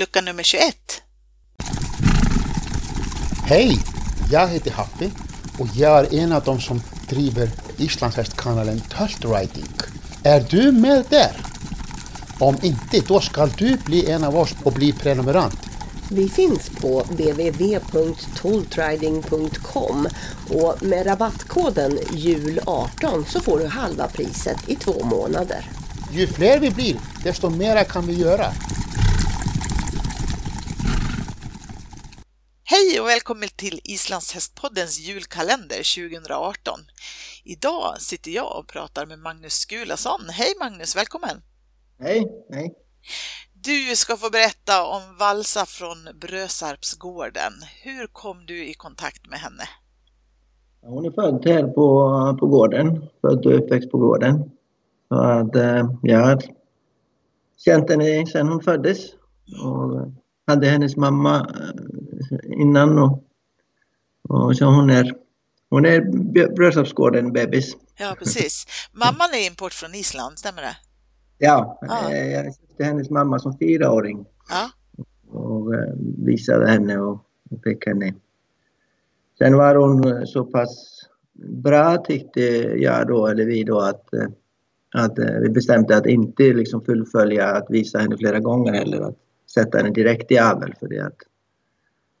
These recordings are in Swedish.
lucka nummer 21. Hej! Jag heter Haffi och jag är en av dem som driver islandshästkanalen Tölt Riding. Är du med där? Om inte, då ska du bli en av oss och bli prenumerant. Vi finns på www.toltriding.com och med rabattkoden JUL18 så får du halva priset i två månader. Ju fler vi blir, desto mera kan vi göra. Hej och välkommen till Islandshästpoddens julkalender 2018. Idag sitter jag och pratar med Magnus Skulason. Hej Magnus, välkommen! Hej, hej! Du ska få berätta om Valsa från Brösarpsgården. Hur kom du i kontakt med henne? Hon är född här på, på gården, född och uppväxt på gården. Så att, eh, jag har känt henne sedan hon föddes och hade hennes mamma eh, innan och, och så hon är hon är Brösarpsgården bebis. Ja, precis. Mamman är import från Island, stämmer det? Ja, ah. jag köpte hennes mamma som fyraåring. Ja. Och eh, visade henne och, fick henne. Sen var hon så pass bra tyckte jag då, eller vi då, att, att vi bestämde att inte liksom fullfölja att visa henne flera gånger heller. Att sätta henne direkt i avel för det. Att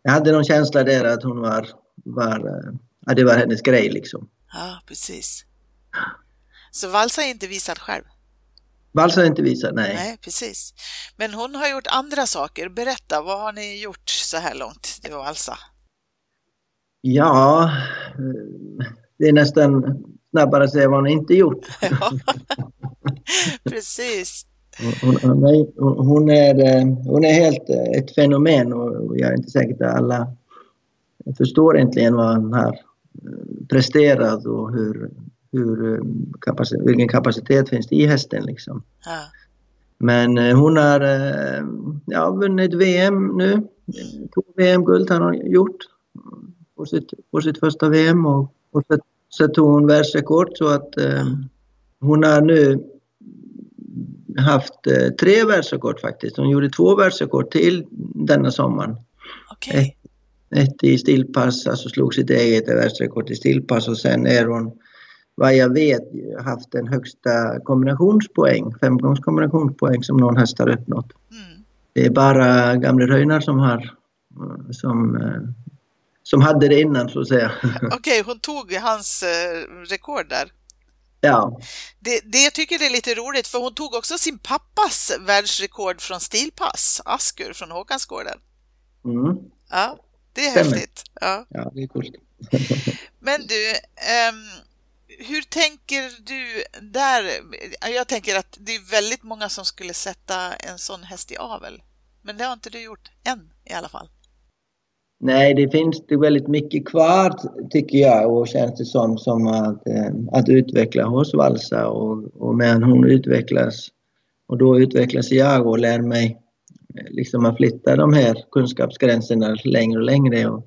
jag hade någon känsla där att hon var, var att det var hennes grej liksom. Ja, precis. Så Valsa är inte visad själv? Valsa är inte visad, nej. Nej, precis. Men hon har gjort andra saker. Berätta, vad har ni gjort så här långt, du och Valsa? Ja, det är nästan snabbare att säga vad hon inte gjort. Ja, precis. Hon, hon, hon, är, hon är helt ett fenomen och jag är inte säker att alla förstår egentligen vad hon har presterat och hur, hur kapacitet, vilken kapacitet finns det i hästen liksom. Ja. Men hon har ja, vunnit VM nu. Två VM-guld har hon gjort på sitt, på sitt första VM och, och tog hon världsrekord så att eh, hon har nu haft eh, tre världsrekord faktiskt. Hon gjorde två världsrekord till denna sommaren. Okay. Ett, ett i stillpass, alltså slog sitt eget världsrekord i stillpass och sen är hon vad jag vet haft den högsta kombinationspoäng, femgångs kombinationspoäng som någon häst har uppnått. Mm. Det är bara gamle Röjnar som har som, som hade det innan så att säga. Okej, okay, hon tog hans rekord där. Ja. Det, det jag tycker är lite roligt för hon tog också sin pappas världsrekord från stilpass, Askur från Håkansgården. Mm. Ja, det är Stämmer. häftigt. Ja. ja, det är coolt. Men du, um, hur tänker du där? Jag tänker att det är väldigt många som skulle sätta en sån häst i avel. Men det har inte du gjort än i alla fall. Nej, det finns det väldigt mycket kvar tycker jag och känns det som, som att, eh, att utveckla hos Valsa och, och medan hon utvecklas och då utvecklas jag och lär mig liksom att flytta de här kunskapsgränserna längre och längre. Och,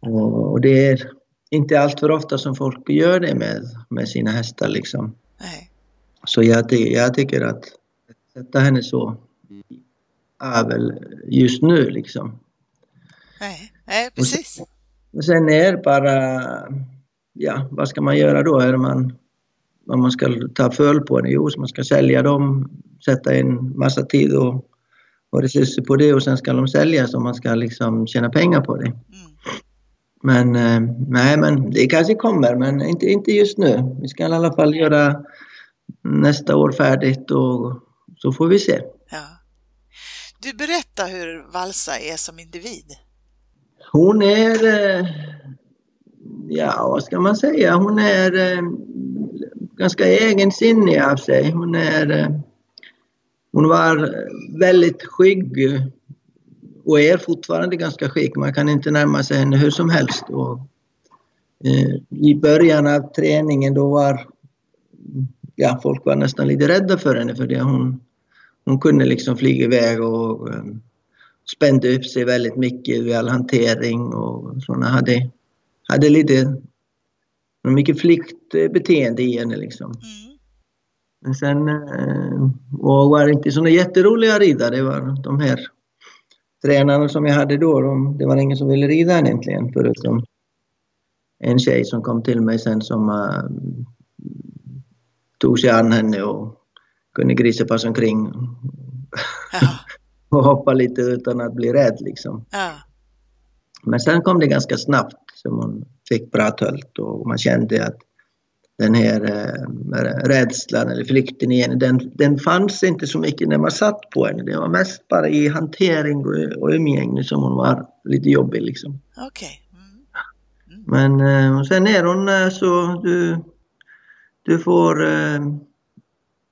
och, och det är inte allt för ofta som folk gör det med, med sina hästar liksom. Nej. Så jag, jag tycker att sätta henne så är väl just nu liksom. Nej, nej precis. Och sen är det bara, ja vad ska man göra då? Är man, om man ska ta föl på det? Jo, man ska sälja dem, sätta in massa tid och, och resurser på det och sen ska de säljas och man ska liksom tjäna pengar på det. Mm. Men eh, nej, men det kanske kommer, men inte, inte just nu. Vi ska i alla fall göra nästa år färdigt och så får vi se. Ja. Du berätta hur Valsa är som individ. Hon är, eh, ja vad ska man säga, hon är eh, ganska egensinnig av sig. Hon är, eh, hon var väldigt skygg och är fortfarande ganska skygg. Man kan inte närma sig henne hur som helst. Och, I början av träningen då var ja, folk var nästan lite rädda för henne för det. Hon, hon kunde liksom flyga iväg och spände upp sig väldigt mycket vid all hantering och sådana hade, hade lite mycket flyktbeteende i henne liksom. Mm. Men sen och var inte sådana jätteroliga riddare, det var de här tränarna som jag hade då, de, det var ingen som ville rida henne egentligen förutom en tjej som kom till mig sen som uh, tog sig an henne och kunde grisepassa omkring Ja. Och hoppa lite utan att bli rädd liksom. Ja. Men sen kom det ganska snabbt som hon fick bra tölt och man kände att den här eh, rädslan eller flykten igen, den, den fanns inte så mycket när man satt på henne. Det var mest bara i hantering och, och umgänge som hon var lite jobbig liksom. Okej. Mm. Men eh, sen är hon eh, så du, du får eh,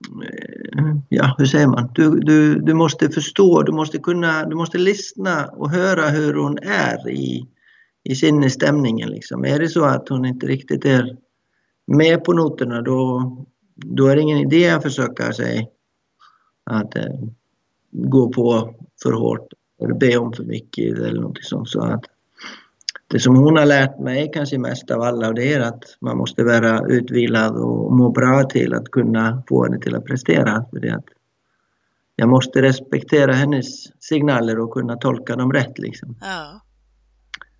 Eh, ja, hur säger man? Du, du, du måste förstå, du måste kunna, du måste lyssna och höra hur hon är i, i sinnesstämningen liksom. Är det så att hon inte riktigt är med på noterna då, då är det ingen idé att försöka sig att eh, gå på för hårt eller be om för mycket eller något sånt. Så att det som hon har lärt mig kanske mest av alla och det är att man måste vara utvilad och må bra till att kunna få henne till att prestera. För det att jag måste respektera hennes signaler och kunna tolka dem rätt. Liksom. Ja.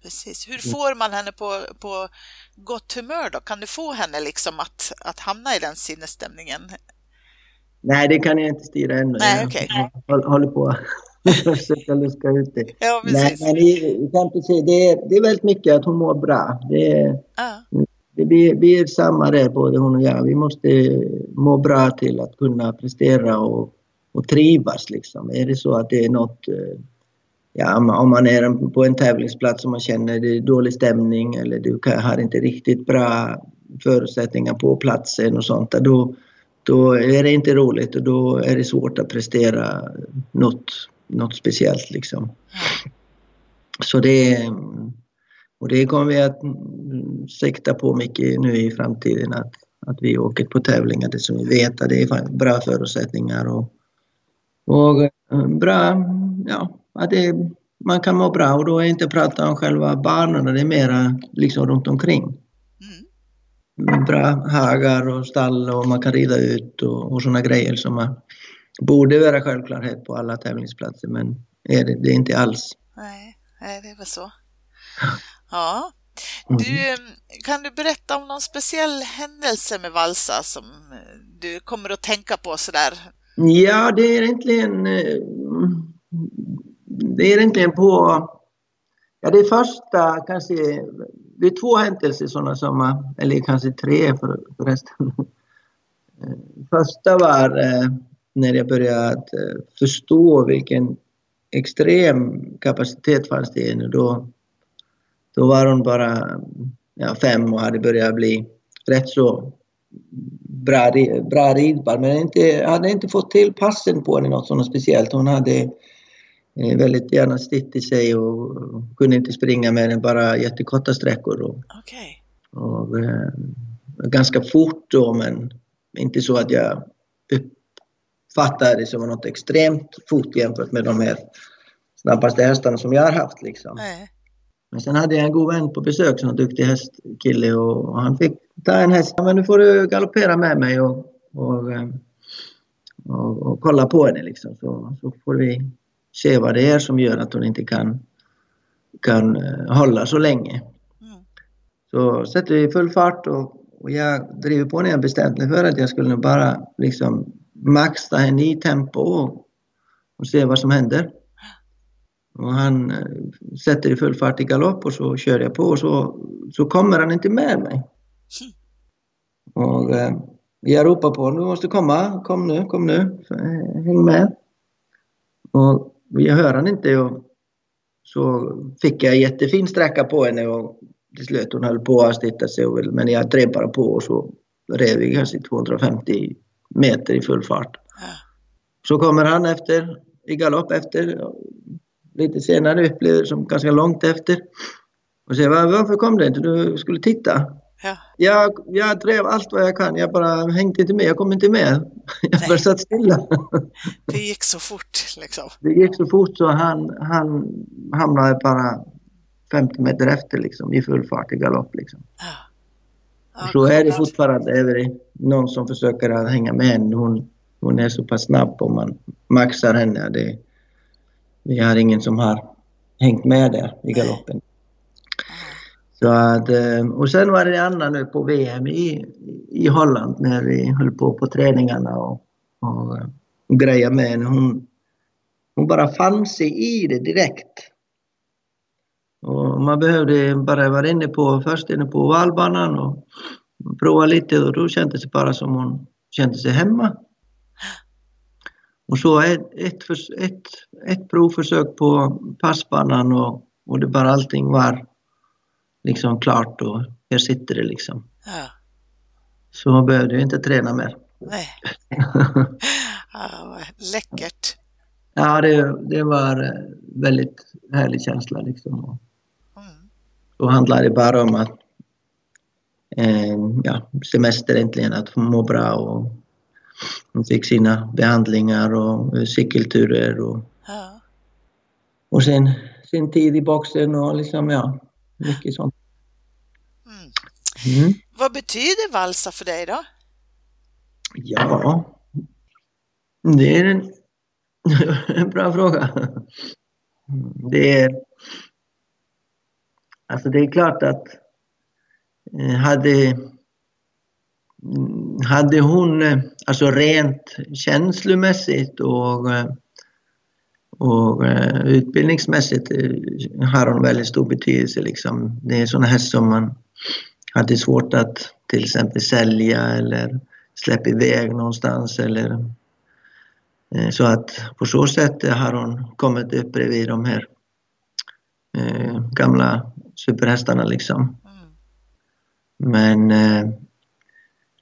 Precis. Hur får man henne på, på gott humör då? Kan du få henne liksom att, att hamna i den sinnesstämningen? Nej, det kan jag inte styra ännu. Nej, Jag okej. håller- på försöka luska ut det. Ja, Nej, precis. men i, i fantasy, det, är, det är väldigt mycket att hon mår bra. Det, är- det blir, blir samma där, både hon och jag. Vi måste må bra till att kunna prestera och, och trivas. Liksom. Är det så att det är något, eh, ja, om- man är på en tävlingsplats och man känner det är dålig stämning eller du har inte riktigt bra förutsättningar på platsen och sånt, då, då är det inte roligt och då är det svårt att prestera något, något speciellt. Liksom. Så det, och det kommer vi att sikta på mycket nu i framtiden att, att vi åker på tävlingar där som vi vet att det är bra förutsättningar och, och eh, bra, ja, att det, man kan må bra och då är inte prata om själva banorna, det är mera liksom runt omkring. Mm. Bra hagar och stall och man kan rida ut och, och sådana grejer som man borde vara självklarhet på alla tävlingsplatser men är det, det är inte alls. Nej, nej, det är väl så. Ja. Mm. Du, eh, kan du berätta om någon speciell händelse med Valsa som eh, du kommer att tänka på sådär? Ja, det är egentligen eh, det är egentligen på ja, det är första kanske det är två händelser sådana som eller kanske tre för, förresten. Eh, Första var eh, när jag började eh, förstå vilken extrem kapacitet fanns det i henne. Då, då var hon bara ja, fem och hade börjat bli rätt så bra, bra ridbar men inte, hade inte fått till passen på henne något sådant speciellt. Hon hade eh, väldigt gärna stitt i sig och kunde inte springa mer än bara jättekorta sträckor. Och, Okej. och, eh, ganska fort då men inte så att jag uppfattade det som något extremt fort jämfört med de här snabbaste hästarna som jag har haft. Liksom. Nej. Men sen hade jag en god vän på besök som var en duktig hästkille och, han fick ta en häst. Men nu får du galoppera med mig och, och, eh, och, och kolla på henne liksom. Så, så får vi se vad det är som gör att hon inte kan, kan eh, hålla så länge. Mm. Så sätter vi full fart och, och jag driver på när jag bestämt mig för att jag skulle bara liksom maxa henne i tempo och, se vad som händer. Och han eh, sätter i full fart i galopp och så kör jag på och så, så kommer han inte med mig. Och eh, jag ropar på honom, du måste komma, kom nu, kom nu, så, eh, häng med. Och jag hör han inte och så fick jag jättefin sträcka på henne och till slut hon höll på att stitta sig men jag drev bara på och så rev vi kanske 250 meter i full fart. Så kommer han efter, i galopp efter. Lite senare blir som ganska långt efter. Och säger, "Va- varför kom du inte? Du skulle titta. Ja. Jag, jag drev allt vad jag kan. Jag bara hängde inte med. Jag kom inte med. Jag bara satt stilla. Det gick så fort liksom. Det gick så fort så han, han hamnade bara 50 meter efter liksom, i full fart i galopp. Liksom. Ja. Ja, Så är det fortfarande. Är det någon som försöker att hänga med henne. Hon, hon är så pass snabb om man maxar henne. Det, vi har ingen som har hängt med där i galoppen. Så att, eh, och sen var det Anna nu på VM i, i Holland när vi höll på på träningarna och, och, och grejade med henne. Hon, hon bara fann sig i det direkt. Och man behövde bara vara inne på, först inne på valbanan och prova lite och då kändes det bara som hon kände sig hemma. Och så ett, ett, ett, ett provförsök på passbanan och, och det bara allting var liksom klart och här sitter det liksom. Ja. Så man behövde inte träna mer. Nej. Ja, läckert. ja, det, det var väldigt härlig känsla liksom. Då handlade det bara om att eh, ja, semester äntligen, att må bra och hon fick sina behandlingar och cykelturer och, Ja. och sen sin tid i boxen och liksom ja, mycket sånt. Mm. Mm. Vad betyder valsa för dig då? Ja, det är en, en bra fråga. Det är, alltså det är klart att eh, hade, mm, hade hon, eh, alltså rent känslomässigt och, eh, och utbildningsmässigt har hon väldigt stor betydelse. Liksom. Det är sådana hästar som man hade svårt att till exempel sälja eller släppa iväg någonstans eller så att på så sätt har hon kommit upp bredvid de här eh, gamla superhästarna liksom. Mm. Men eh,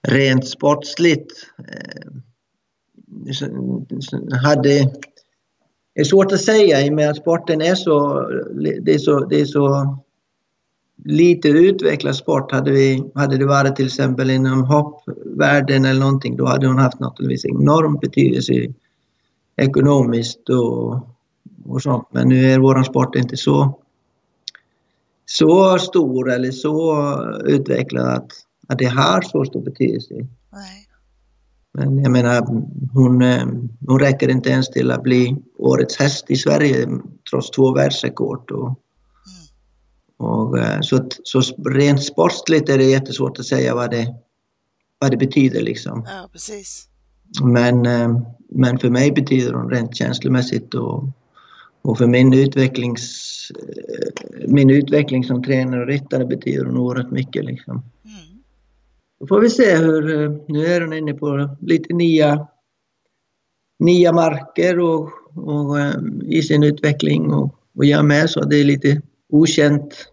rent sportsligt eh, hade det är svårt att säga i och med att sporten är så, det är så, det är så lite utvecklad sport. Hade, vi, hade det varit till exempel inom hoppvärlden eller någonting då hade hon haft naturligtvis enorm betydelse ekonomiskt och, och sånt. Men nu är vår sport inte så, så stor eller så utvecklad att, att det har så stor betydelse. Nej. Men jag menar, hon, eh, hon räcker inte ens till att bli årets häst i Sverige trots två världsrekord. Och, och, eh, så, att- så rent sportsligt är det jättesvårt att säga vad det, vad det betyder. Liksom. Ja, precis. Men, eh, men för mig betyder hon rent känslomässigt och, och för min, utvecklings, eh, min utveckling som tränare och ryttare betyder hon oerhört mycket. Liksom. Mm. Då får vi se hur, eh, nu är hon inne på lite nya, nya marker och, och eh, i sin utveckling och, och jag med så det är lite okänt.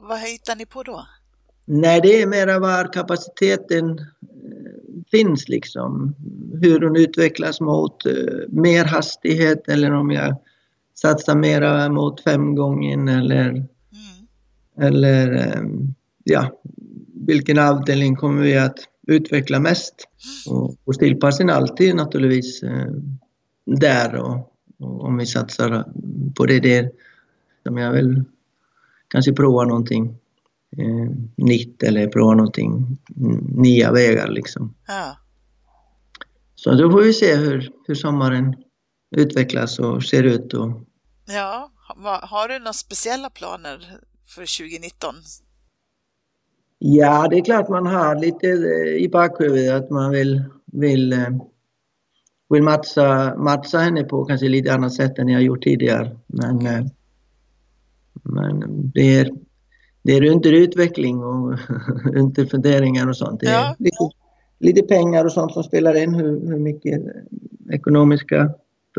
Vad hittar ni på då? Nej, det är mera var kapaciteten finns liksom. Hur hon utvecklas mot mer hastighet eller om jag satsar mera mot femgången eller Mm. eller eh, ja, vilken avdelning kommer vi att utveckla mest? Och, och stillpassen är alltid naturligtvis eh, där och, och om vi satsar på det där som jag vill kanske prova någonting eh, nytt eller prova någonting mm, nya vägar liksom. Ja. Så då får vi se hur, hur sommaren utvecklas och ser ut och ja. Ha- Har du några speciella planer för 2019? Ja, det är klart man har lite eh, i bakhuvudet att man vill, vill, eh, vill matcha, matcha henne på kanske lite annat sätt än jag gjort tidigare. Men, eh, men det, är, det är under utveckling och under funderingar och sånt. Det är Ja. lite, lite pengar och sånt som spelar in, hur, hur mycket ekonomiska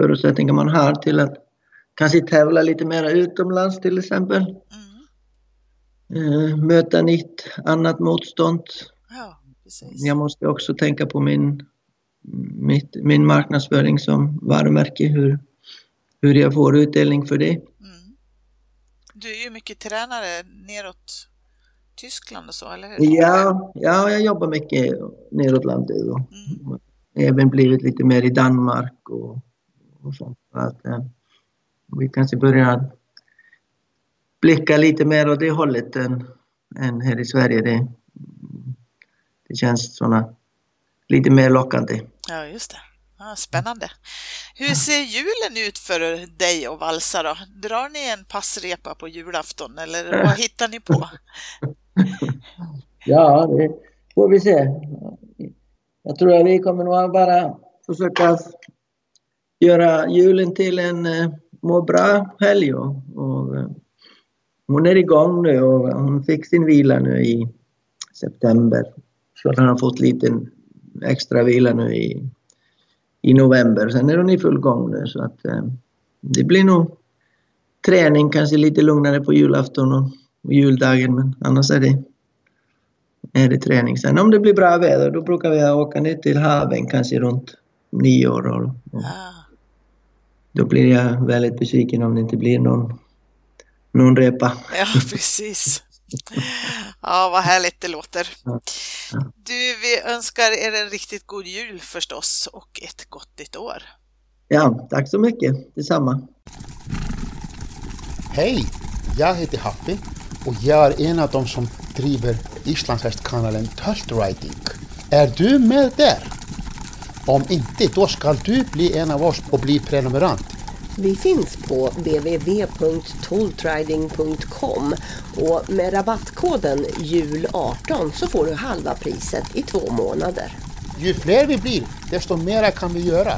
förutsättningar man har till att kanske tävla lite mer utomlands till exempel Mm. möta nytt, annat motstånd. Ja, precis. Jag måste också tänka på min, mitt, min marknadsföring som varumärke, hur, hur jag får utdelning för det. Mm. Du är ju mycket tränare neråt Tyskland och så, eller hur? Ja, ja jag jobbar mycket neråt landet och Mm. även blivit lite mer i Danmark och, och sånt. Så Att, eh, vi kanske börjar blicka lite mer åt det hållet än, än här i Sverige. Det, det känns såna, lite mer lockande. Ja, just det. Ja, spännande. Hur ser julen ut för dig och Valsa då? Drar ni en passrepa på julafton eller vad hittar ni på? Ja, det får vi se. Jag tror att vi kommer nog bara försöka göra julen till en eh, må bra helg. Och, och, eh, hon är igång nu och hon fick sin vila nu i september. Så hon har fått lite extra vila nu i, i november. Sen är hon i full gång nu så att eh, det blir nog träning, kanske lite lugnare på julafton och, och juldagen men annars är det är det träning. Sen om det blir bra väder då brukar vi åka ner till haven kanske runt nyår. Och, och Ah, då blir jag väldigt besviken om det inte blir någon, någon repa. ja, precis. Ja, vad härligt det låter. Du, vi önskar er en riktigt god jul förstås och ett gott nytt år. Ja, tack så mycket. Detsamma. Hej! Jag heter Haffi och jag är en av dem som driver islandshästkanalen Tölt Riding. Är du med där? Om inte, då ska du bli en av oss och bli prenumerant. Vi finns på www.toltriding.com och med rabattkoden JUL18 så får du halva priset i två månader. Ju fler vi blir, desto mera kan vi göra.